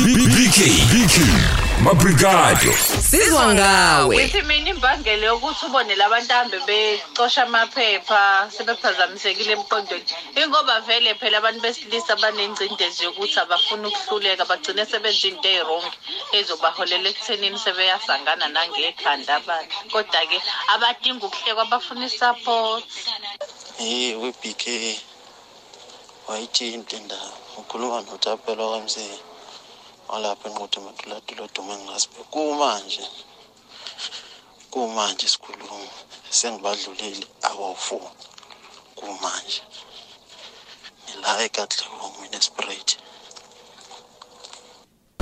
BK BK Mabrigado Sizwa ngawe. Ithi mina imbangela yokuthi ubone labantu ahambe becosha amaphepha sebephazamisekile emqondweni. Ingoba vele phela abantu besilisa banengcindezi yokuthi abafuna ukuhluleka bagcine sebenza into ezirong ezobaholela ekuthenini sebeyasangana nangekhanda abantu. Kodwa ke abadinga ukuhlekwa bafuna isupport. Hey, we BK. Wayithinta indaba. Ukhuluma noTapelo kwamse. Walapha enquthe ematulatulo dume ngingasiphe. Kumanje. Kumanje sikhuluma. Sengibadlulile awu4. Kumanje. Ngila ekadla mina Sprite.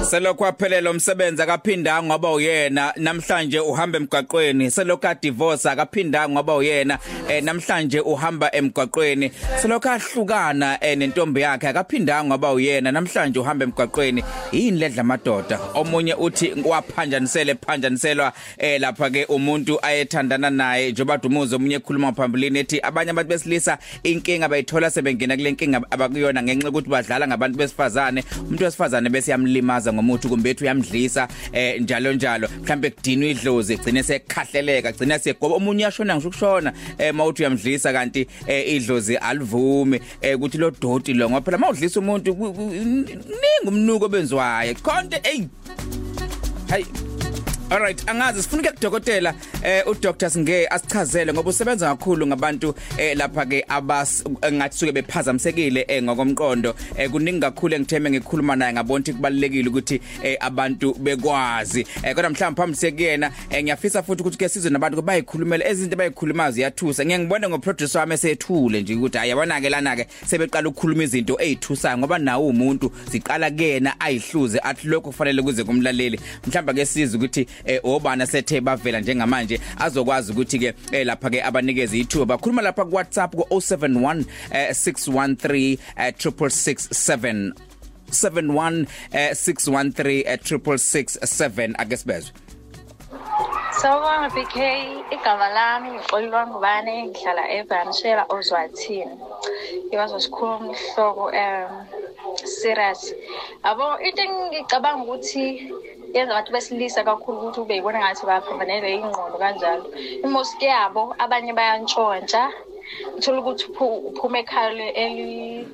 Selokhu aphelela umsebenzi akaphindanga ngoba uyena. Namhlanje uhamba emgwaqweni. Selokhu adivorce akaphindanga ngoba uyena. Eh, namhlanje uhamba emgwaqweni. Selokhu ahlukana eh, nentombi yakhe akaphindanga ngoba uyena. Namhlanje uhamba emgwaqweni. Yini ledla amadoda omunye uthi waphanjanisele phanjaniselwa eh, lapha ke umuntu ayethandana naye. Njoba dumuzo omunye ekhuluma phambili ethi abanye abantu besilisa inkinga bayithola sebengena kule nkinga abakuyona ngenxa yokuthi badlala ngabantu besifazane. Umuntu wesifazane bese yamlimaza ngomuthi kumbe ethi uyamdlisa eh njalo njalo mhlambe kudinwa idlozi gcine sekhahleleka gcine segoba omunye uyashona ngisho ukushona eh mawuthi uyamdlisa kanti eh idlozi alivumi eh ukuthi lo doti lo ngoba phela mawudlisa umuntu ningi umnuko benziwayo konke hey Hayi Alright angazi sifuna ke kudokotela eh uDr Singe asichazele ngoba usebenza kakhulu ngabantu eh lapha ke abas ngathi suke bephazamisekile eh ngokomqondo. Eh kuningi kakhulu engitheme ngikhuluma naye ngabona ukuthi kubalekile ukuthi eh abantu bekwazi. Eh kodwa mhlawumbe phambi sekuyena eh ngiyafisa futhi ukuthi ke sizwe nabantu bayikhulumela ezinto bayikhuluma ziyathusa. Ngiye ngibone ngoproducer wami esethule nje ukuthi ayabona ke lana ke sebeqala ukukhuluma izinto ezithusayo ngoba nawo umuntu ziqala kuyena ayihluze athi lokho kufanele kuze kumlaleli. Mhlawumbe ke sizwe ukuthi eh obana sethe bavela njengamanje azokwazi ukuthi ke eh, lapha ke abanikeze ithuba. Bakhuluma lapha ku WhatsApp ku 071 eh, 613 eh, 667 71 eh, 613 eh, 667 ake sibezwe. Sawubona BK, igama lami ngixolelwa ngubani? Ngihlala eVanshela Ozwathini. Iwazo sikhuluma isihloko um serious. Abo into engicabanga ukuthi yenza abantu besilisa kakhulu ukuthi ube yibona ngathi baphambanelwe ingqondo kanjalo. Imoski yabo abanye bayantshontsha. Uthola ukuthi uphu- uphuma ekhaya le- eli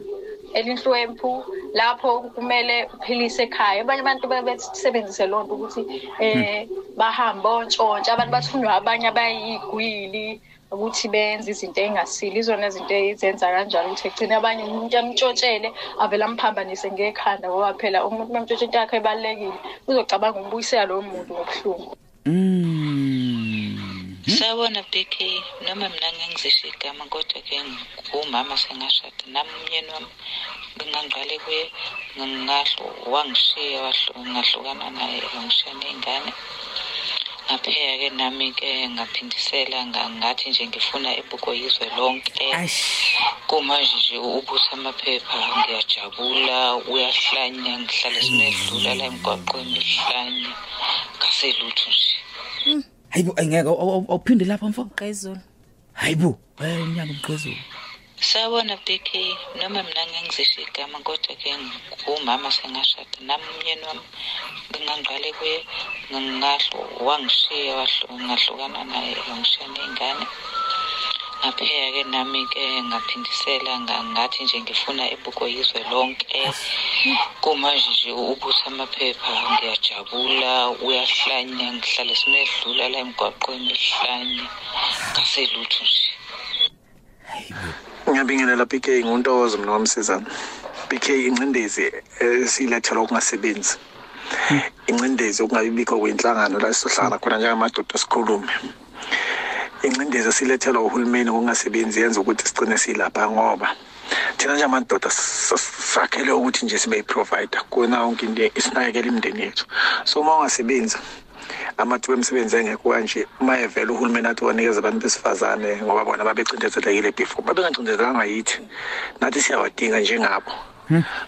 elinhlwempu lapho kumele uphilise ekhaya abanye abantu besebenzise lonto ukuthi eh bahambe ontshontsha abantu bathunywa abanye abayigwili ukuthi benze izinto engasile izona izinto ezenza kanjalo ukuthi egcine abanye umuntu amtshotshele avele amphambanise ngekhanda ngoba phela umuntu mamtshotshela into yakhe ebalulekile uzocabanga ukubuyisela lowo muntu ngobuhlungu. Mm Sawubona BK noma mina ngingizisho igama kodwa ke ngumama sengashada. Nami umyeni wami ngingangiqale kuye ngingahlo wangishiya wahlo ngahlukana naye wangishiya ney'ngane. Ngapheka ke nami ke ngaphindisela nga- ngathi nje ngifuna ibuko yizwe lonke. Aish. kumanje nje ubusa amaphepha ngiyajabula uyahlanya ngihlale simedlula la emgwaqweni hlanya ngaselutho nje. Hayibo engeke awuphinde lapha mfo? Qezulu. hayibo unyaka umqhezulu Sawubona BK noma mina ngingizisho igama kodwa ke ngumama sengashada. Nami umyeni wami ngingangiqale kuye ngingahlo wangishiya wahlo ngahlukana naye wangishiya ney'ngane. Ngapheka ke nami ke ngaphindisela nga- ngathi nje ngifuna ibuko yizwe lonke. Kumanje nje ubusa amaphepha ngiyajabula uyahlanya ngihlale simedlula la emgwaqweni hlanya ngaselutho nje. Ngiyabingelela BK nguntokozo mina wamsizana. BK incindezi esilethelwa ukungasebenzi. Incindezi okungabibikho kwenhlangano la sizohlangana khona njengamadoda sikhulume. Incindezi esilethelwa uhulumeni okungasebenzi yenza ukuthi sigcine silapha ngoba thina njengamadoda sakhele ukuthi nje sibe yi-provider kona yonke into isinakekela imindeni yethu so uma ungasebenzi amathuba emisebenzi engekho kanje uma evela uhulumeni athi wanikeza abantu besifazane ngoba bona babecindezelekile before. Babengacindezelanga yithi nathi siyawadinga njengabo.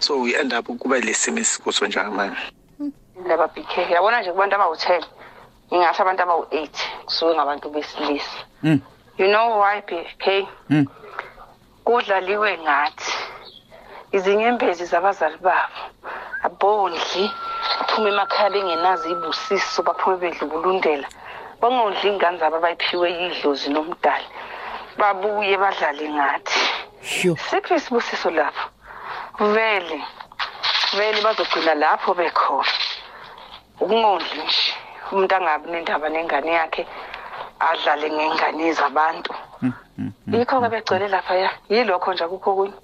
So we end up kuba lesimo esikuso njengamanje laba BK yabona nje kubantu abawu-10 ngingasho abantu abawu-8 kusuke ngabantu besilisa. Mm. you know why BK Mm. kudlaliwe ngathi izinyembezi zabazali babo abondli phuma emakhaya bengenazo ibusiso baphume bedlubulundela bangondli ingane zabo abayiphiwe yidlozi nomdali. Babuye badlale ngathi. Sho. sikho isibusiso lapho? Vele vele bazogcina lapho bekhona. Ukungondli nje umuntu angabi nendaba nengane yakhe adlale ngengane zabantu. Yikho-ke begcwele laphaya. Yilokho nje akukho kunye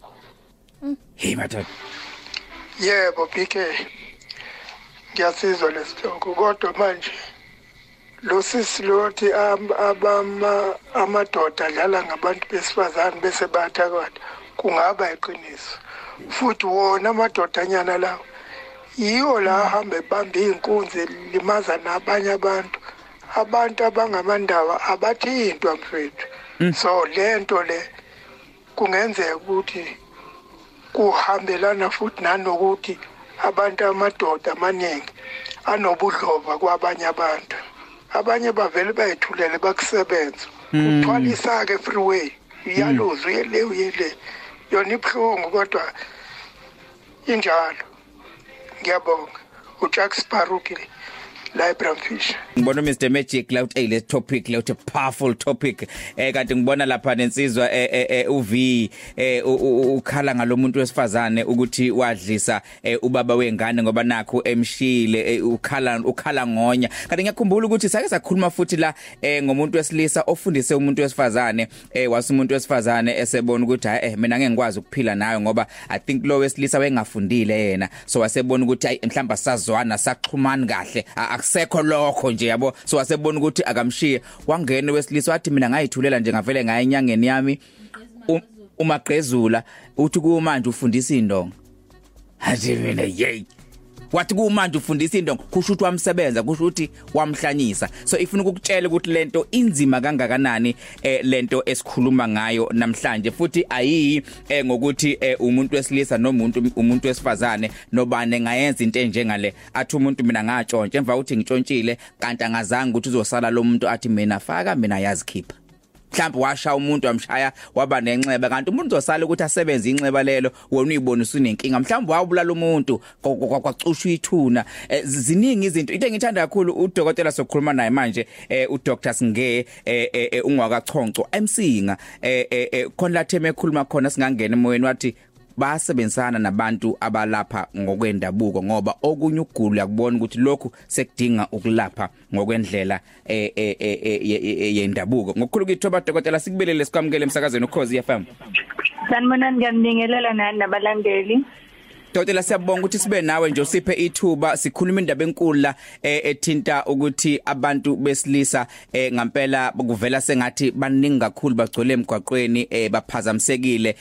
hey madoda yebo bk ngiyasizwa lesitoko kodwa manje lo sisi lothi am- abama amadoda adlala ngabantu besifazane bese bayathakatha kungaba iqiniso. Futhi wona amadodanyana lawo yiwo la ahambe ebambe iy'nkunzi limaza nabanye abantu. Abantu abangamandaba abathintwa mfethu. So le nto le kungenzeka ukuthi kuhambelana futhi nanokuthi abantu amadoda amaningi anobudlova kwabanye abantu. Abanye bavele bayithulele bakusebenza uthwalisa-ke freeway uyaluzwa uyele uyele. Yona ibuhlungu kodwa injalo. Ngiyabonga. Ujack sparuki la ebramfish ngibona Mr Magic la uthi hey le topic le uthi powerful topic eh kanti ngibona lapha nensizwa eh, eh, eh, uV eh u- u- ukhala ngalomuntu wesifazane ukuthi wadlisa eh, ubaba wengane ngoba nakho emshile eh, ukhala ukhala ngonya. Kanti ngiyakhumbula ukuthi sake sakhuluma futhi la eh, ngomuntu wesilisa ofundise umuntu wesifazane eh wasi umuntu wesifazane esebona ukuthi hayi eh mina ngeke ngikwazi ukuphila nawe ngoba i think lo wesilisa wayengafundile yena. So wasebona ukuthi hayi mhlamba sazwana saxhumana kahle a- akusekho lokho nje yabo? So wasebona ukuthi akamshiye. Wangena wesilisa wathi mina ngayithulela nje ngavele ngaye enyangeni yami. Um- umagqezula uthi kumanje ufundisa indonga hathi mina yey wathi kumanje ufundisa indonga kusho ukuthi wamsebenza kusho ukuthi wamhlanyisa. So ifuna ukukutshela ukuthi lento inzima kangakanani eh lento esikhuluma ngayo namhlanje. Futhi ayiyi eh ngokuthi eh, umuntu wesilisa nomuntu umuntu wesifazane nobane ngayenza into enjengale athi umuntu mina ngatshontsha. Emva ukuthi ngitshontshile kanti angazange ukuthi uzosala lo muntu athi mina faka mina yazikhipha. Mhlawumbe washa umuntu wamshaya waba nenxeba. Kanti umuntu uzosala ukuthi asebenze inxeba lelo wona uyibona usunenkinga. Mhlawumbe wabulala umuntu kwa- kwa- kwacushwa ithuna. Eh, z- ziningi izinto. Into engithanda kakhulu udokotela sokukhuluma naye manje eh, uDr. Singe eh, eh, eh, ungwakachonco emsinga. Eh, eh, eh, khona la theme ekhuluma khona singangena emoyeni wathi basebenzisana nabantu abalapha ngokwendabuko ngoba okunye ukugula yakubona ukuthi lokhu sekudinga ukulapha ngokwendlela eh eh eh, eh, ye- ye- yendabuko ngokukhulu kithoba dokotela sikubelele sikwamukele emsakazweni ukhozi FM Sanibonani ngiyanibingelela nani nabalandeli. Dokotela siyabonga ukuthi sibe nawe nje usiphe ithuba sikhuluma indaba enkulu la eh, ethinta ukuthi abantu besilisa eh, ngampela kuvela sengathi baningi kakhulu bagcwele emgwaqweni eh, baphazamisekile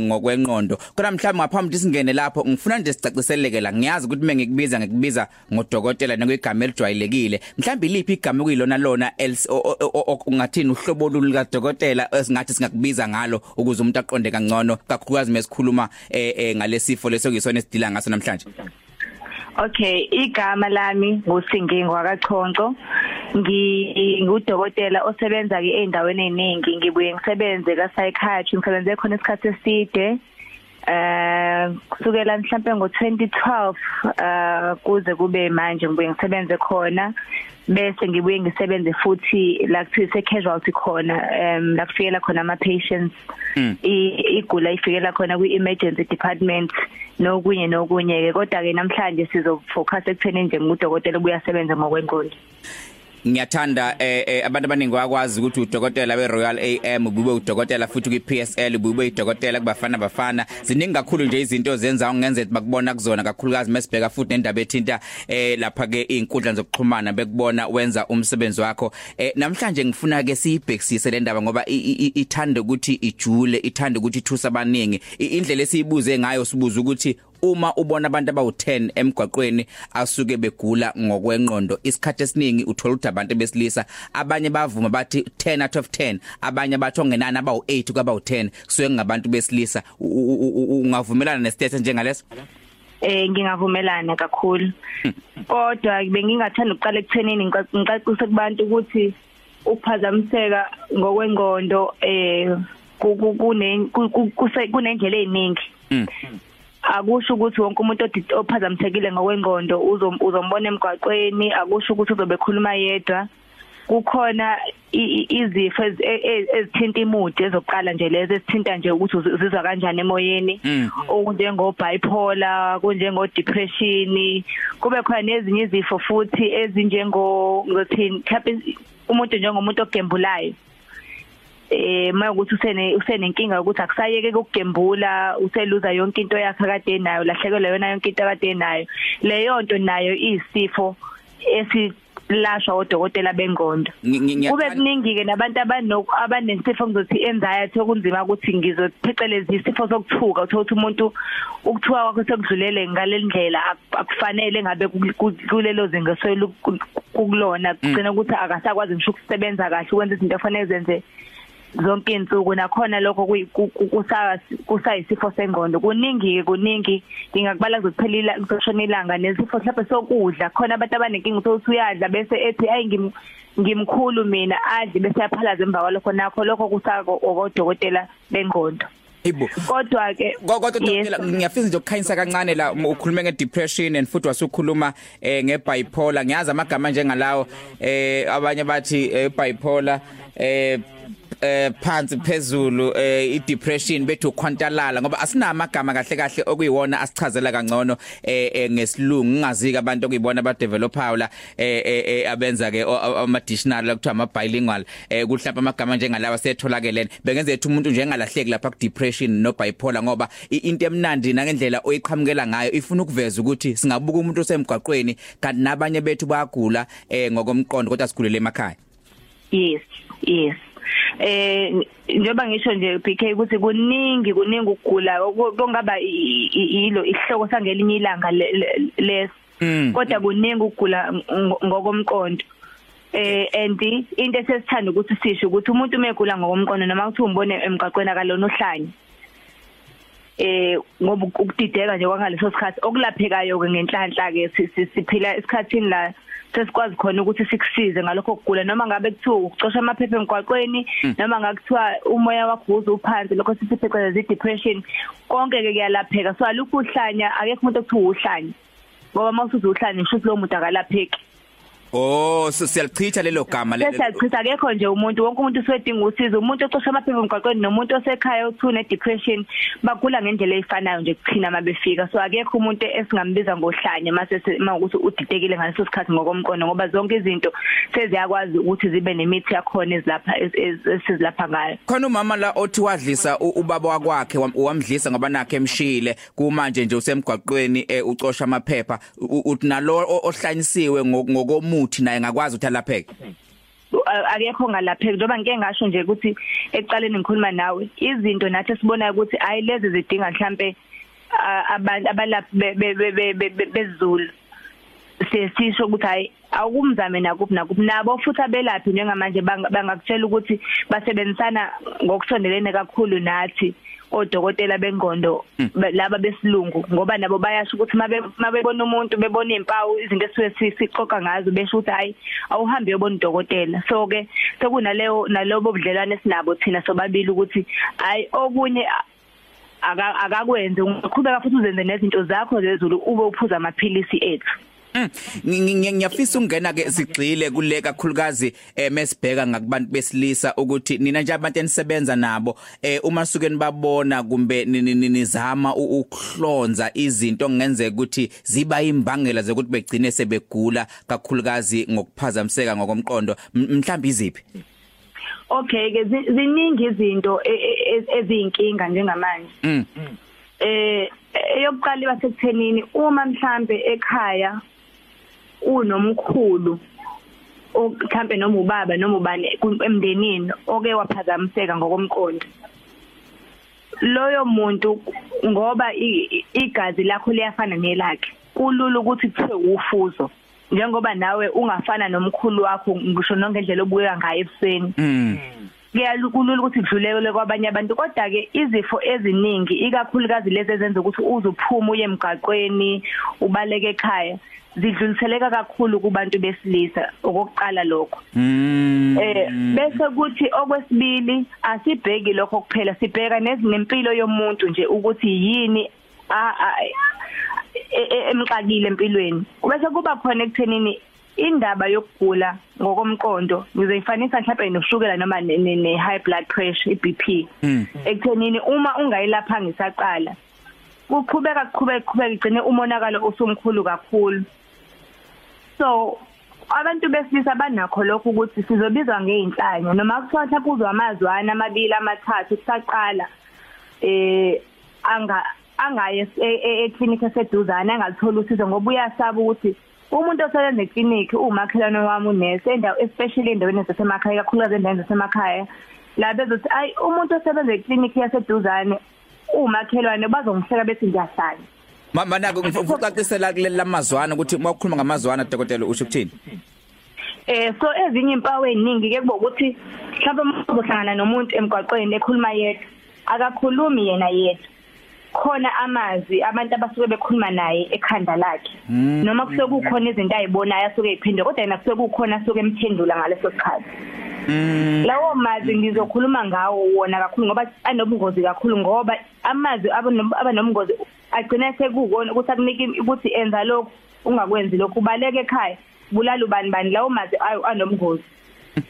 ngokwenqondo kodwa mhlawumbe ngaphambi singene lapho ngifuna nje sicaciseleke la. Ngiyazi ukuthi mengikubiza ngikubiza ngodokotela ngokuyigama elijwayelekile. Mhlawumbe iliphi igama kuyilona lona ungathini uhlobo lulika dokotela esingathi singakubiza ngalo ukuze umuntu aqonde kangcono kakhulukazi mesikhuluma ngalesifo leso ngisona esidila ngaso namhlanje Okay, igama lami nguSingingo wakachonco. Ngingudokotela osebenza ke endaweni eziningi, ngibuye ngisebenze ka psychiatry, ngisebenze khona isikhathi eside. Eh kusukela mhlambe ngo2012 eh kuze kube manje ngibuye ngisebenze khona bese ngibuye ngisebenze futhi la kuthiwa casualty khona em la kufikela khona ama patients Mm. i- igula ifikela khona kwi emergency department nokunye nokunye ke kodwa ke namhlanje sizofocus ekutheni nje ngudokotela ubuyasebenza ngokwenqondo. Ngiyathanda eh, eh abantu abaningi wakwazi ukuthi udokotela we Royal AM ubube udokotela futhi kwi PSL ubube udokotela kubafana bafana. Ziningi kakhulu nje izinto zenza ungenze bakubona kuzona kakhulukazi mesibheka futhi nendaba ethinta eh lapha ke izinkundla zokuxhumana bekubona wenza umsebenzi wakho. Eh namhlanje ngifuna ke siyibhekisise le ndaba ngoba i- i- i- ithanda ukuthi ijule ithanda ukuthi ithusa abaningi. I- indlela esiyibuze ngayo sibuza ukuthi uma ubona abantu abawu10 emgwaqweni asuke begula ngokwenqondo isikhathi esiningi uthola ukuthi abantu besilisa abanye bavuma bathi 10 out of 10 abanye bathi ongenani abawu8 kwabawu10 kusuke ngabantu besilisa. Ungavumelana nesithethe njengaleso? Eh ngingavumelana kakhulu. Kodwa bengingathanda ukuqala ekuthenini ngica- ngicacise kubantu ukuthi ukuphazamiseka ngokwenqondo eh kunendlela eziningi Mm. Akusho ukuthi wonke umuntu ophazamisekile ngokwengqondo uzom- uzombona emgwaqweni akusho ukuthi uzobe khuluma yedwa. Kukhona izifo e- e- ezithinta imudi ezokuqala nje lezo ezithinta nje ukuthi uzi- uzizwa kanjani emoyeni. Mm. okunjengo bipolar kunjengo depression kube khona nezinye izifo futhi ezinjengo ngothini umuntu njengomuntu ogembulayo. Eh mayokuthi usene usenenkinga ukuthi akusayeke ukugembula useluza yonke into yakhe kade nayo lahlekelwa yona yonke into kade nayo leyo nto nayo isifo esilashwa odokotela bengqondo Ngi- ngi- ngiyaqala- kube kuningi ke nabantu abanok abanesifo ngizothi anxiety okunzima ukuthi ngizopheceleza isifo sokuthuka uthola ukuthi umuntu ukuthuka kwakhe sekudlulele ngaleli ndlela ak- akufanele ngabe ku- ku- kulelo zinga soyelu kulona. Kugcina ukuthi akasakwazi ngisho ukusebenza kahle ukwenza izinto efanele zenze zonke insuku nakhona lokho kuyi- ku- ku- kusa- kusayisifo sengqondo. Kuningi. Kuningi ngingakubala kuzophelila kuzoshona ilanga nesifo mhlawumbe sokudla khona abantu abanenkinga ukuthi uyadla bese ethi ayi ngim ngimkhulu mina adli bese yaphalaza emva kwalokho. Nakho lokho kusako okodokotela bengqondo. Ibo. kodwa ke Kodwa dokotela ngiyafisa nje ukukhanyisa kancane la um, ukhulume ngedepression and futhi wasukhuluma eh ngebipolar. Ngiyazi amagama njengalawo eh abanye bathi eh, bipolar eh eh phansi phezulu eh idepression bethu ukhwantalala ngoba asinamagama kahle kahle okuyiwona asichazela kangcono eh eh, ngesilungu. Ngingazika abantu okuyibona aba developer la eh eh, eh, abenza ke o- o- ama dictionary kuthiwa ama bilingual eh kuhlapha amagama njengalawa setholakele bengenze ethi umuntu nje engalahleki lapha ku depression no bipolar ngoba i- into emnandi nangendlela oyiqhamukela ngayo ifuna ukuveza ukuthi singabuka umuntu osemgwaqweni kanti nabanye bethu bayagula eh ngokomqondo kodwa sigulele emakhaya. Yes yes. Eh njoba ngisho nje PK ukuthi kuningi kuningi ukugula oku- kungaba i- i- yilo isihloko sangelinye ilanga le- le- les Mm. kodwa kuningi ukugula ng- ngokomqondo. Eh and into esesithanda ukuthi sisho ukuthi umuntu umegula ngokomqondo noma kuthi umbone emgaqweni akalona ohlanye eh ngoba ukudideka nje kwangaleso sikhathi okulaphekayo ke ngenhlanhla ke si- si- siphila esikhathini la sesikwazi khona ukuthi sikusize ngalokho kugula noma ngabe kuthiwa ukucosha amaphepha emgwaqweni noma ngakuthiwa umoya wakho uzuphansi lokho sithi pheceleza depression konke ke kuyalapheka. So alukho uhlanya akekho umuntu okuthiwa uhlanya ngoba mawusuthi uhlanya ngisho ukuthi lo muntu akalapheki. Oh so siyalichitha lelo gama lelo Sesiyachitha akekho nje umuntu wonke umuntu uswedinga usizo. Umuntu ocosha amaphepha emgwaqweni nomuntu osekhaya othuna depression bagula ngendlela efanayo nje kuthina mabefika so akekho umuntu esingambiza ngohlanya mase mawukuthi udidekile ngaleso sikhathi ngokomqondo ngoba zonke izinto seziyakwazi ukuthi zibe nemithi yakhona ezilapha esizilapha ngayo. Khona umama la othi wadlisa u- ubaba wakwakhe wam- wamdlisa ngoba nakhe emshile kumanje nje usemgwaqweni eh, ucosha amaphepha. U- uthi nalo o- ohlanyisiwe ngo- ngokomuthi naye ngakwazi ukuthi alapheke? Akekho ngalapheki njengoba ngike ngasho nje ukuthi ekuqaleni ngikhuluma nawe izinto nathi sibonayo ukuthi ayi lezi zidinga mhlambe abantu abalaphi be- be- be- be- be- be- bezulu. Sesisho ukuthi hayi awukumzame nakuphi nakuphi. Nabo futhi abelaphi njengamanje bang- bangakutshela ukuthi basebenzisana ngokusondelene kakhulu nathi. Odokotela bengqondo ba- laba besilungu ngoba nabo bayasho ukuthi mabe mabebona umuntu bebona impawu izinto esuke si- sixoxa ngazo besho ukuthi hayi awuhambe uyobona udokotela. So ke sekunaleyo nalobo budlelwane sinabo thina sobabili ukuthi hayi okunye akakwenze ungaqhubeka futhi uzenze nezinto zakho zezulu ube uphuza amaphilisi ethu. Ngiyafisa ukungena ke sigcile kule kakhulukazi eh mesibheka ngakubantu besilisa ukuthi nina nje abantu enisebenza nabo eh uma suke nibabona kumbe ni- ni- ni- nizama u- ukuhlonza izinto ngenzeka ukuthi ziba imbangela zokuthi begcine sebegula kakhulukazi ngokuphazamiseka ngokomqondo. M- mhlawumbe iziphi? Okay ke zi- ziningi izinto e- e- e- eziyinkinga njengamanje. Mm. eh eyokuqala iba sekuthenini uma mhlambe ekhaya unomkhulu mhlambe noma ubaba noma ubani emndenini oke waphazamiseka ngokomqondo loyo muntu ngoba igazi lakho liyafana nelakhe kulula ukuthi kuthiwe ufuzo njengoba nawe ungafana nomkhulu wakho ngisho nonke indlela obukeka ngayo ebusweni Mm. kuyalukulula ukuthi kudlulele kwabanye abantu kodwa ke izifo eziningi ikakhulukazi lezi ezenza ukuthi uzuphuma uye emgaqweni ubaleke ekhaya zidluliseleka kakhulu kubantu besilisa okokuqala lokho Mm. eh bese kuthi okwesibili asibheki lokho kuphela sibheka nezinempilo yomuntu nje ukuthi yini a- a- e- e- emxakile empilweni bese kuba khona ekuthenini indaba yokugula ngokomqondo ngizoyifanisa mhlawumbe noshukela noma ne ne- ne high blood pressure iBP Mm. ekuthenini uma ungayilapha ngisaqala kuqhubeka kuqhubeka kuqhubeka igcine umonakalo usumkhulu kakhulu so abantu besilisa banakho lokho ukuthi sizobizwa ngeinhlanya noma kuthiwa mhlawumbe uzwa amazwana amabili amathathu kusaqala eh anga angaye eclinic eseduzane angathola usizo ngoba uyasaba ukuthi umuntu osebenza eclinic umakhelwane wami unesi endawo especially endaweni zasemakhaya kakhulukazi endaweni zasemakhaya la bezothi ayi umuntu osebenza eclinic yaseduzane umakhelwane bazongifeka bethi ngiyahlanya mama nako ngifuna ucacisela kuleli lamazwana ukuthi uma ukhuluma ngamazwana dokotela usho ukuthini? Eh so ezinye impawu eziningi ke kuba ukuthi mhlawumbe uzohlangana nomuntu emgwaqweni ekhuluma yedwa akakhulumi yena yedwa. Khona amazwi abantu abasuke bekhuluma naye ekhanda lakhe. Noma kusuke kukhona izinto ayibonayo asuke eziphinde kodwa yena kusuke kukhona asuke emphendula ngaleso sikhathi. Lawo mazwi ngizokhuluma ngawo wona kakhulu ngoba anobungozi kakhulu ngoba amazwi abonom- abanobungozi agcina sekuwona ukuthi akunika ukuthi enza lokhu ungakwenzi lokhu ubaleka ekhaya bulala ubani bani lawo mazwi ayo anobungozi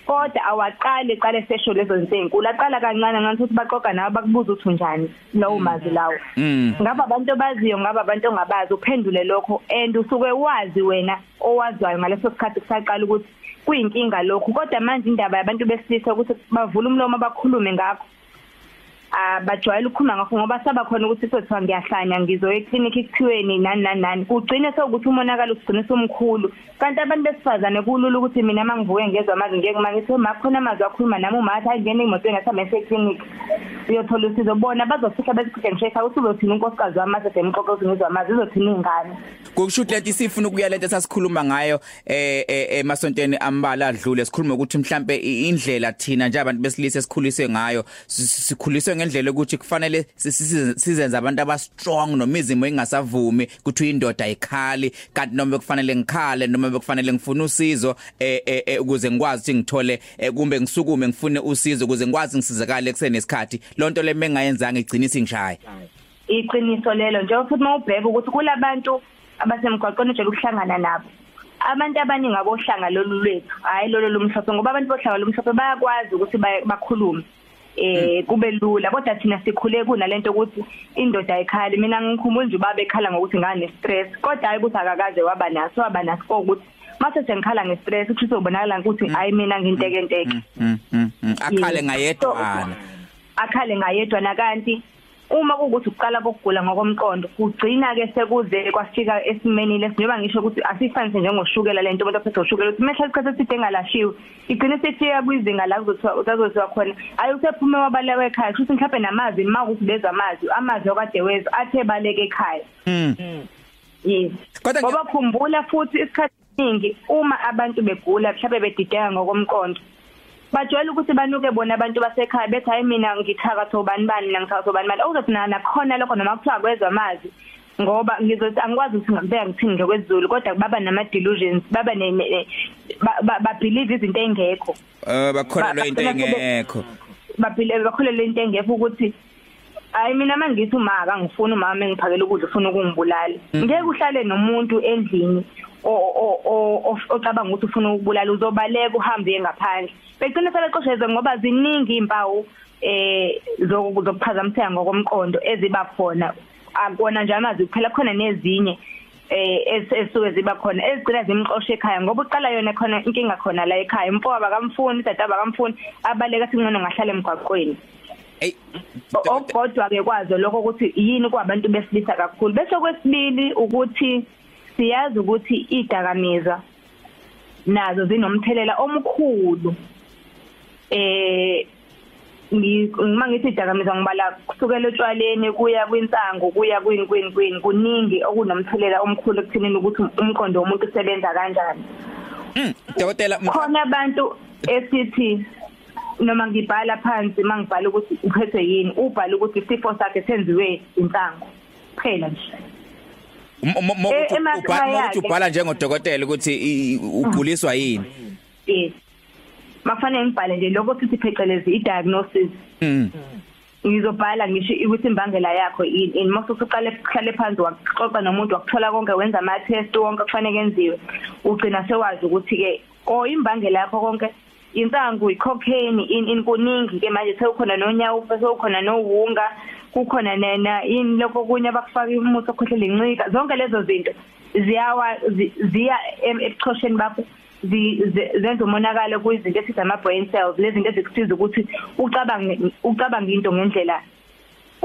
kodwa awaqali qale sesho lezo zinto ezinkulu aqala kancane ngathi ukuthi baqoqa nawe bakubuza ukuthi unjani lawo mazwi lawo. Mm. ngaba abantu abaziyo ngaba abantu ongabazi uphendule lokho and usuke wazi wena owazwayo ngaleso sikhathi kusaqala ukuthi kuyinkinga lokhu. Kodwa manje indaba yabantu besilisa ukuthi bavule umlomo bakhulume ngakho. Abajwayele ukukhuluma ngakho ngoba saba khona ukuthi sothiwa ngiyahlanya ngizoya eclinic kuthiweni nani nani nani. Kugcine sekuthi umonakalo usigcine somkhulu kanti abantu besifazane kulula ukuthi mina mangivuke ngezwe amazwi ngeke mangithi makhona amazwi akhuluma nami umathi ayingena imotweni ngasihamba ese clinic uyothola usizo. Bona bazofika besikhide ngishayisa ukuthi uzothina unkosikazi wami mase semqoqo ukuthi ngizwe amazwi uzothina ingane Kusho ukuthi lethi sifuna ukuya lento sasikhuluma ngayo eh eh, emasontweni ambala adlule sikhuluma ukuthi mhlambe i- indlela thina nje abantu besilisa esikhuliswe ngayo si- si- sikhuliswe ngendlela ukuthi kufanele si- si- si- sizenze abantu aba strong nomizimo engasavumi ukuthi indoda ayikhali kanti noma kufanele ngikhale noma bekufanele ngifune usizo eh ukuze ngikwazi ukuthi ngithole eh, kumbe ngisukume ngifune usizo ukuze ngikwazi ngisizakale kusenesikhathi lonto le mengayenzanga igcina isingishaya. Iqiniso lelo nje futhi mawubheka ukuthi kulabantu abasemgwaqweni ojela ukuhlangana nabo. Abantu abaningi abohlanga lolu lwethu hayi lolo lomhlophe ngoba abantu bohlanga lomhlophe bayakwazi ukuthi ba- bakhulume. Eh kube lula. Kodwa thina sikhule kunalento ukuthi indoda ayikhali mina ngikhumbula nje ubaba ekhala ngokuthi ngane stress kodwa hayi ukuthi akakaze waba naso waba naso ukuthi mase sengikhala ngestress ukuthi uzobonakala ukuthi hayi mina ngintekenteke. Mm, mm, mm. akhale ngayedwana. Akhale ngayedwa nakanti uma kuukuthi uqala kokugula ngokomqondo kugcina ke sekuze kwafika esimeni lesinyoba ngisho ukuthi asifanise njengoshukela lento umuntu ophethe ushukela ukuthi mehla isikhathi eside engalashiwe igcine sefika kwizinga la kuzothiwa utazothiwa khona. Ayi usephume wabaleka ekhaya ukuthi mhlawumbe namazwi uma ukuthi bezwa amazwi amazwi okade wezwa athe baleka ekhaya. Mm. yes. Ngoba khumbula futhi isikhathi esiningi uma abantu begula mhlawumbe bedideka ngokomqondo bajwayele ukuthi banuke bona abantu basekhaya bethi hayi mina ngithakatha ubani bani mina ngithakatha ubani bani. Okuzothi na nakhona lokho noma kuthiwa kwezwa amazi ngoba ngizothi angikwazi ukuthi ngibeka ngithini ngokwezulu kodwa baba nama delusions baba ne ne- ba- ba- ba believe izinto engekho Eh bakholelwa Ba- into bagcina sebe- engekho. baphile bakholelwa into engekho ukuthi hayi mina mangithi uma akangifuni umama engiphakela ukudla ufuna ukungibulala. Ngeke uhlale nomuntu endlini o- o- o- o- ocabanga ukuthi ufuna ukubulala uzobaleka uhambe ngaphandle. Begcina sebeqosheze ngoba ziningi impawu eh zoku- zokuphazamiseka ngokomqondo eziba khona. Akona nje amazwi kuphela khona nezinye eh es- esuke ziba khona ezigcina zimxosha ekhaya ngoba uqala yona khona inkinga khona la ekhaya. Impoka bakamfuni tata bakamfuni abaleka singcono ngahlala emgwaqweni. Ey okodwa ke kwazo lokho ukuthi yini kwabantu besilisa kakhulu. Bese kwesibili ukuthi siyazi ukuthi idakamizwa nazo zinomthelela omkhulu. Eh ngi- uma ngithi idakamizwa ngibala kusukela etshwaleni kuya kwinsango kuya kwini kwini kuningi okunomthelela omkhulu ekuthenini ukuthi umqondo womuntu usebenza kanjani. Mm, dokotela khona abantu esithi noma ngibhala phansi mangibhala ukuthi uphethwe yini ubhala ukuthi isifo sakhe senziwe insango phela nje. M- m- m- Eh, ubhala njengodokotela ukuthi uguliswa yini? Yes. Makufanele ngibhale nje lokho sithi phecelezi i-diagnosis. Mm. ngizobhala ngisho ukuthi imbangela yakho in mase usuqale ukuhlale phansi waxoxa nomuntu wakuthola konke wenza ama test wonke kufanele kenziwe. Ugcina sewazi ukuthi ke o imbangela yakho konke insangu icocaine in inkuningi ke manje sekukhona nonyawo sekukhona nowunga kukhona nena ini lokho kunye abakufaka umuthi okhohlela incika zonke lezo zinto ziyawa ziya ebuchosheni bakho zenza umonakalo kuyizinto esithi ama brain cells lezi zinto ezikusiza ukuthi ucabange ucabange into ngendlela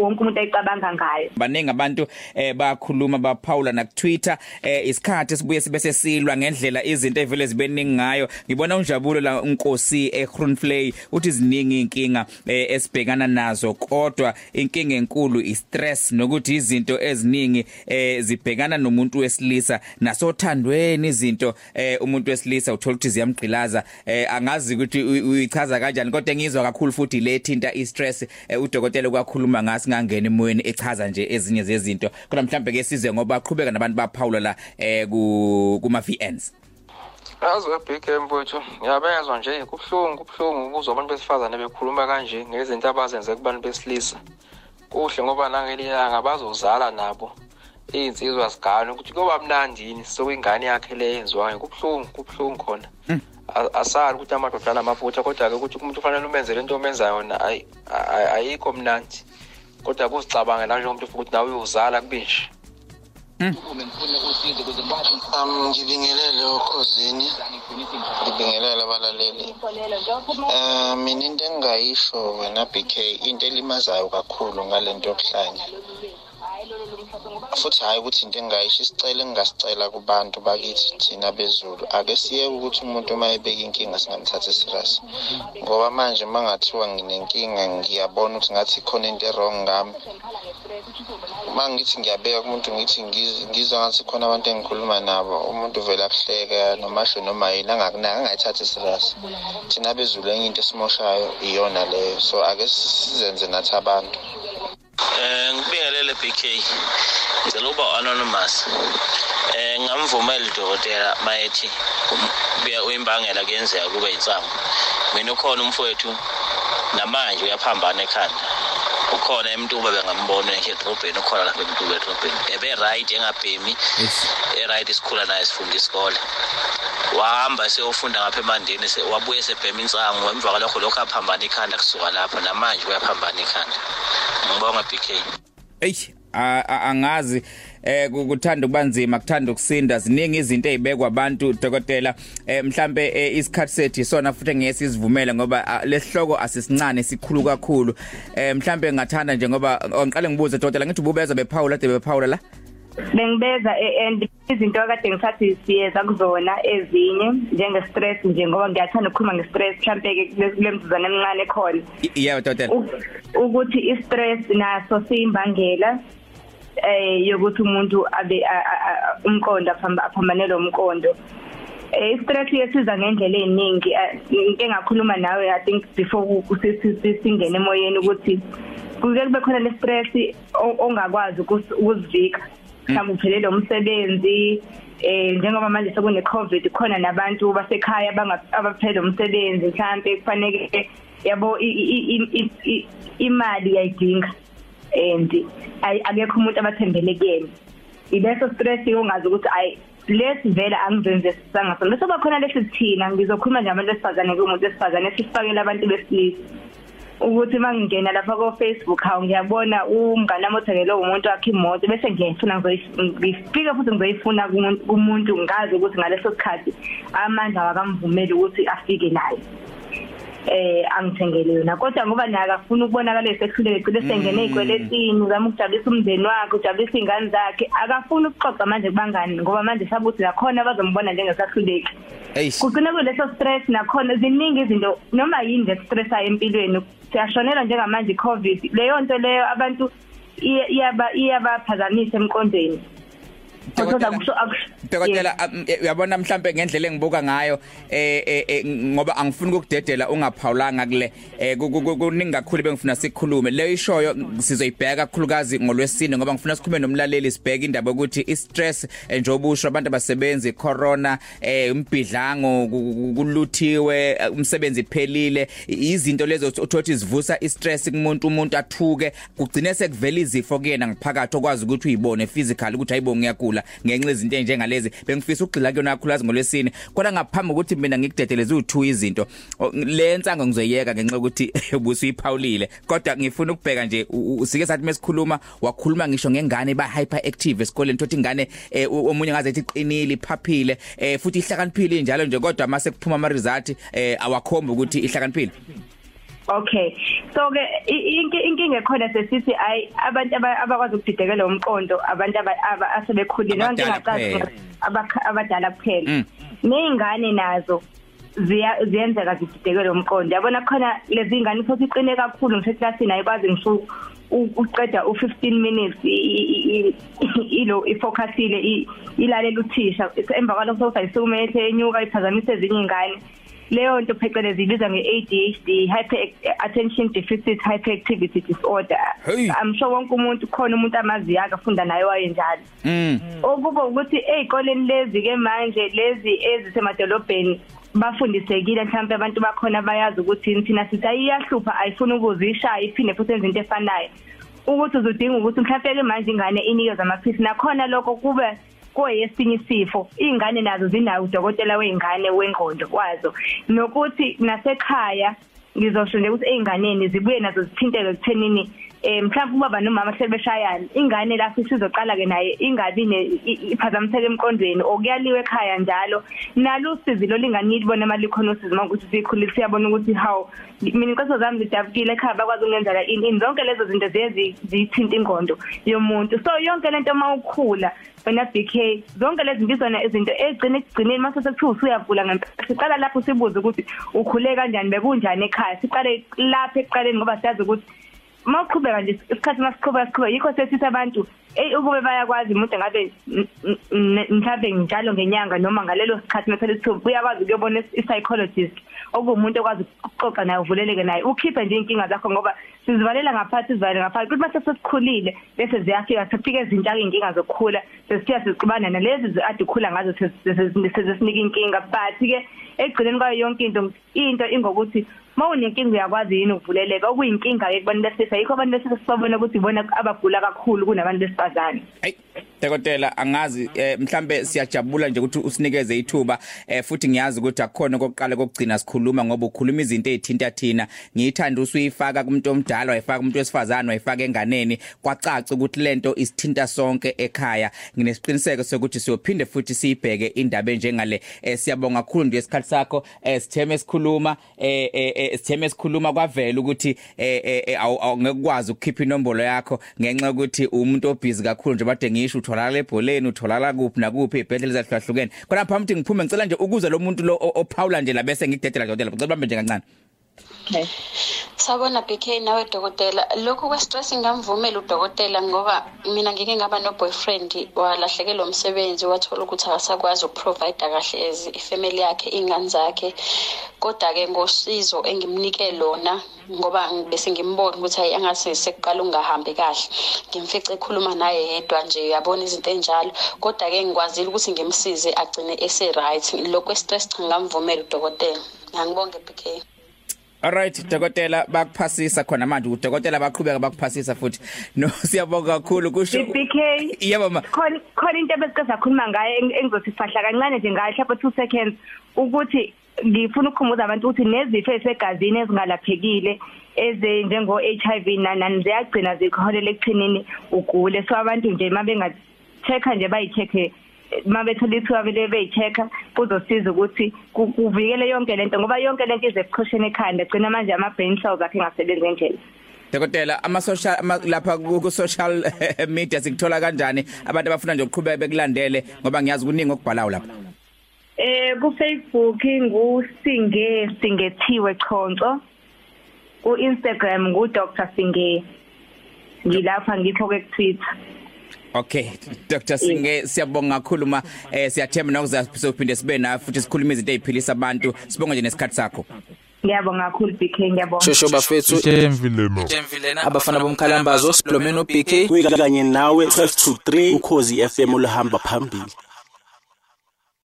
wonke umuntu ayicabanga ngayo. Baningi abantu eh bakhuluma baphawula na Twitter eh isikhathi sibuye sibe sesilwa ngendlela izinto evele zibeningi ngayo. Ngibona unjabulo la unkosi eGroenvlei uthi ziningi inkinga eh, esibhekana nazo kodwa inkinga enkulu istress nokuthi izinto eziningi eh zibhekana nomuntu wesilisa. Nasothandweni izinto eh umuntu wesilisa uthola ukuthi ziyamgqilaza eh angazi ukuthi uyichaza kanjani kodwa ngizwa kakhulu futhi lethinta istress eh, udokotela kwakhuluma ngasi singangena emoyeni echaza nje ezinye zezinto. Kodwa mhlambe ke size ngoba aqhubeka nabantu baphawula la eh kuma VNs Yazi webig mfowethu ngiyabezwa nje kubhlungu kubhlungu ukuzwa abantu besifazane bekhuluma kanje ngezinto abazenze kubantu besilisa. Kuhle ngoba nangeliyanga bazozala nabo izinsizwa sigana ukuthi kuba mnandini sokuyingane yakhe le yenziwayo kubhlungu kubhlungu khona. Hmm. asali ukuthi amadoda anamafutha kodwa-ke ukuthi umuntu ufanele umenze le nto omenza yona ayikho mnandi. Kodwa kuzicabanga la njengomuntu ufuna ukuthi nawe uyozala kubinje um ngibingelele okhozini ngibingelele abalaleli. Um mina into engingayisho wena b k into elimazayo kakhulu ngale nto yokuhlanya futhi hhayi ukuthi into engingayisho isicelo engingasicela kubantu bakithi thina bezulu. Ake siyeke ukuthi umuntu uma ebeka inkinga singamthathi serious ngoba manje uma ngathiwa nginenkinga ngiyabona ukuthi ngathi khona into erong ngami. Uma ngithi ngiyabeka kumuntu ngithi ngizwa ngathi khona abantu engikhuluma nabo umuntu vele akuhleka noma asho noma yini angakunaki angayithathi serious thina bezulu enye into esimoshayo iyona leyo. So ake sizenze nathi abantu. Eh ngibingelele BK. Ngicela uba anonymous. Eh ngamvumela udokotela mayethi uyimbangela kuyenzeka kube insango. Mina ukhona umfowethu namanje uyaphambana ekhanda. ukhona emntuba bengambona nje edrobheni ukhona lapha emntuba edrobheni ebe right engabhemi e right isikhula naye sifunda isikole wahamba seyofunda ngapha emandeni wabuye sebhema insango emva kwalokho lokho aphambana ikhanda kusuka lapho namanje uyaphambana ikhanda ngibonga BK Ey angazi eh kuthanda kubanzima kuthanda ukusinda ziningi izinto ezibekwa abantu dokotela. Eh mhlambe eh, isikhathi sethu isona futhi ngeke sizivumele ngoba lesihloko asisincane sikhulu kakhulu. Eh mhlambe ngathanda nje ngoba ngiqale ngibuze dokotela ngithi ububeza bephawula de bephawula la? Bengibeza and izinto akade ngithathi siyeza kuzona ezinye njenge stress nje ngoba ngiyathanda ukukhuluma nge stress mhlambe ke kule mzuzwana emincane khona yeah dokotela ukuthi i stress naso siyimbangela eh yokuthi umuntu abe umqondo aphambanele umqondo eh stress yesiza ngendlela eziningi into engakhuluma nawe i think before singene emoyeni ukuthi kuke kube khona le stress ongakwazi ukuzivika. Mhlawumbe uphelele umsebenzi eh njengoba manje sekune covid khona nabantu basekhaya abaphela umsebenzi mhlambe kufanele yabo imali yayidinga and akekho umuntu abathembele kuyena. Ileso stress ongazi ukuthi ayi lesi vele angizenze sisanga sona bese bakhona lesi thina ngizokhuluma nje abantu besifazane kumuntu besifazane sifakela abantu besilisa. Ukuthi mangingena lapha ko Facebook hawu ngiyabona umngane wami othengele umuntu wakhe imoto bese ngiyayifuna ngifika futhi ngizoyifuna kumuntu ngazi ukuthi ngaleso sikhathi amandla wakamvumeli ukuthi afike naye. Eh angithengele yona. Kodwa ngoba naye akafuna ukubonakala esekhulele gcine sengene ezikweletini uzama ukujabulisa umndeni wakhe ujabulisa ingane zakhe. Akafuna ukuxoxa manje kubangani ngoba manje sabuthi nakhona bazombona njengesakhuleki kugcina kuleso stress nakhona ziningi izinto noma yini nje stress ayi empilweni. Siyashonela njengamanje iCovid. Leyo nto leyo abantu iyaba iyabaphazamisa emqondweni. Dokotela uyabona mhlambe ngendlela engibuka ngayo eh ngoba angifuni ukudedela ungaphawulanga kule. Kuningi kakhulu bengifuna sikhulume. Le ishoyo sizoyibheka kakhulukazi ngolwesine ngoba ngifuna sikhulume nomlaleli sibheke indaba ukuthi i stress njengoba usho abantu abasebenzi corona eh umbidlango kuluthiwe umsebenzi phelile. Izinto lezo uthothi zivusa i stress kumuntu umuntu athuke kugcine sekuvela izifo kuyena ngaphakathi okwazi ukuthi uyibone physical ukuthi hayibo ngiyagula. Ngenxa izinto enjengalezi bengifisa ukugxila kuyona kakhulukazi ngolwesine. Kodwa ngaphambi ukuthi mina ngikudedeleze u2 izinto le nsango ngizoyeka ngenxa ukuthi ubusuyiphawulile kodwa ngifuna ukubheka nje usike sathi mesikhuluma wakhuluma ngisho ngengane ba hyperactive esikoleni thothi ingane omunye ngaze ethi iqinile iphaphile futhi ihlakaniphile njalo nje kodwa mase kuphuma ama result awakhomba ukuthi ihlakaniphile. Okay. So ke inkinga ekhona sesithi ay abantu abakwazi ukudidekela umqondo abantu asebekhulile abantu engacazi abadala kuphela. Nezingane nazo ziyenzeka zididekele umqondo. Yabona khona lezi ingane futhi iqine kakhulu ngisho classini ayikwazi ngisho uqeda u15 minutes ilo ifocusile ilalela uthisha. Emva kwalokho sokufayisukume enyuka iphazamise ezinye ingane leyo nto phecelezi ibizwa nge-ADHD hyper attention deficit hyperactivity disorder. I'm sure wonke umuntu khona umuntu amaziyo akafunda naye wayenjalo. Okuba ukuthi ezikoleni lezi ke manje lezi ezisemadolobheni bafundisekile mhlawumbe abantu bakhona bayazi ukuthi thina sithi ayiyahlupha ayifuni ukuzishaya iphinde futhi enze into efanayo. Ukuthi uzodinga ukuthi mhlawumbe ke manje ingane inikeza amaphilisi nakhona lokho kube koyesinye isifo ingane nazo zinayo udokotela weingane wengqondo kwazo. Nokuthi nasekhaya ngizosho nje ukuthi einganeni zibuye nazo zithinteke kuthenini eh mhlawumbe ubaba nomama sebeshayana ingane lapho isizoqala ke naye ingabi iphazamiseke emqondweni okuyaliwe ekhaya njalo. Nalo usizi lo lingani libona mali khona usizi ukuthi sikhulile siyabona ukuthi how mina inqoso zami zidabukile ekhaya bakwazi ukungenzela ini zonke lezo zinto ziye zithinta ingqondo yomuntu. So yonke lento mawukhula wena BK zonke lezi zinto izona izinto egcina ekugcineni mase sekuthiwa usuyavula ngempela siqala lapho sibuze ukuthi ukhule kanjani bekunjani ekhaya siqale lapha ekuqaleni ngoba siyazi ukuthi mawuqhubeka nje isikhathi masiqhubeka siqhubeka yikho sesithi abantu ey ukube bayakwazi umuntu ngabe mhlawumbe njalo ngenyanga noma ngalelo sikhathi methele isithuba uyakwazi ukuyobona i-psychologist okuwumuntu okwazi ukuxoxa naye uvuleleke naye. Ukhiphe nje inkinga zakho ngoba sizivalela ngaphansi sizivalela ngaphansi kuthi mase sesikhulile bese ziyafika sefika izinto inkinga zokukhula sesithiya sizixubana nalezi ade ukhula ngazo sezisinika inkinga but ke egcineni kwayo yonke into into ingokuthi mawunenkinga uyakwazi yini ukuvuleleka? Okuyinkinga ke kubantu besilisa yikho abantu besilisa sibona ukuthi ibona abagula kakhulu kunabantu besifazane. Hey Dokotela angazi eh, mhlambe siyajabula nje ukuthi usinikeze ithuba eh, futhi ngiyazi ukuthi akukhona kokuqala kokugcina sikhuluma ngoba ukhuluma izinto ezithinta thina. Ngiyithanda usuyifaka kumuntu omdala wayifaka umuntu wesifazane wayifaka enganeni. Kwacaca ukuthi lento isithinta sonke ekhaya. Nginesiqiniseko sokuthi siyophinde futhi siyibheke indaba enjengale eh, siyabonga kakhulu nje isikhathi sakho eh, sitheme esikhuluma eh, eh, sitheme esikhuluma kwavela ukuthi eh, eh, awungekwazi ukukhipha inombolo yakho ngenxa ukuthi umuntu obhizi kakhulu nje bade ngisho utholakala ebholeni utholakala kuphi nakuphi ibhedlela ezahlukahlukene. Kodwa phambi ngiphuma ngicela nje ukuze lo muntu lo ophawula nje la bese ngikudedela dokotela ngicela bambe nje kancane. Okay. Sabona BK nawe dokotela. Lokhu kwe stress ngamvumela udokotela ngoba mina ngike ngaba no boyfriend walahlekelwa umsebenzi wathola ukuthi akasakwazi ukuprovide kahle as ifamily yakhe ingane zakhe. Kodwa ke ngosizo engimnike lona ngoba bese ngimbona ukuthi hayi angase sekuqala ungahambi kahle. Ngimfice ekhuluma naye yedwa nje uyabona izinto enjalo kodwa ke ngikwazile ukuthi ngimsize agcine ese right lokho stress cha ngamvumela udokotela ngiyangibonge BK Alright dokotela bakuphasisa khona manje udokotela baqhubeka bakuphasisa futhi. No siyabonga kakhulu kusho BK yebo ma khona khona into ebesike sakhuluma ngaye engizothi fahla kancane nje ngayo hlambe 2 seconds ukuthi ngifuna ukukhumbuza abantu ukuthi nezifo ezisegazini ezingalaphekile eze njengo HIV nani ziyagcina zikholela ekuthenini ugule. So abantu nje mabenga checker nje bayicheck mabethola ithuba vele beyichecka kuzosiza ukuthi kuvikele yonke lento ngoba yonke lento ize ebuchosheni ekhanda gcina manje ama brain cells akhe ngasebenzi ngendlela. Dokotela ama social lapha ku social media sikuthola kanjani? Abantu abafuna nje ukuqhubeka bekulandele ngoba ngiyazi kuningi okubhalayo lapha. Eh ku Facebook ngusinge singethiwe chonco. Ku Instagram ngu Dr Singe. Ngilapha ngikho ke ku Twitter Okay Dr Singe siyabonga kakhulu ma eh siyathemba nokuza sophinde sibe na futhi sikhuluma izinto eziphilisa abantu. Sibonga nje nesikhatsi sakho. Ngiyabonga kakhulu BK ngiyabonga. Shosho bafethu Temvilemo abafana bomkhalambazo siblome no BK kanye nawe 12 to 3 ukhozi FM oluhamba phambili.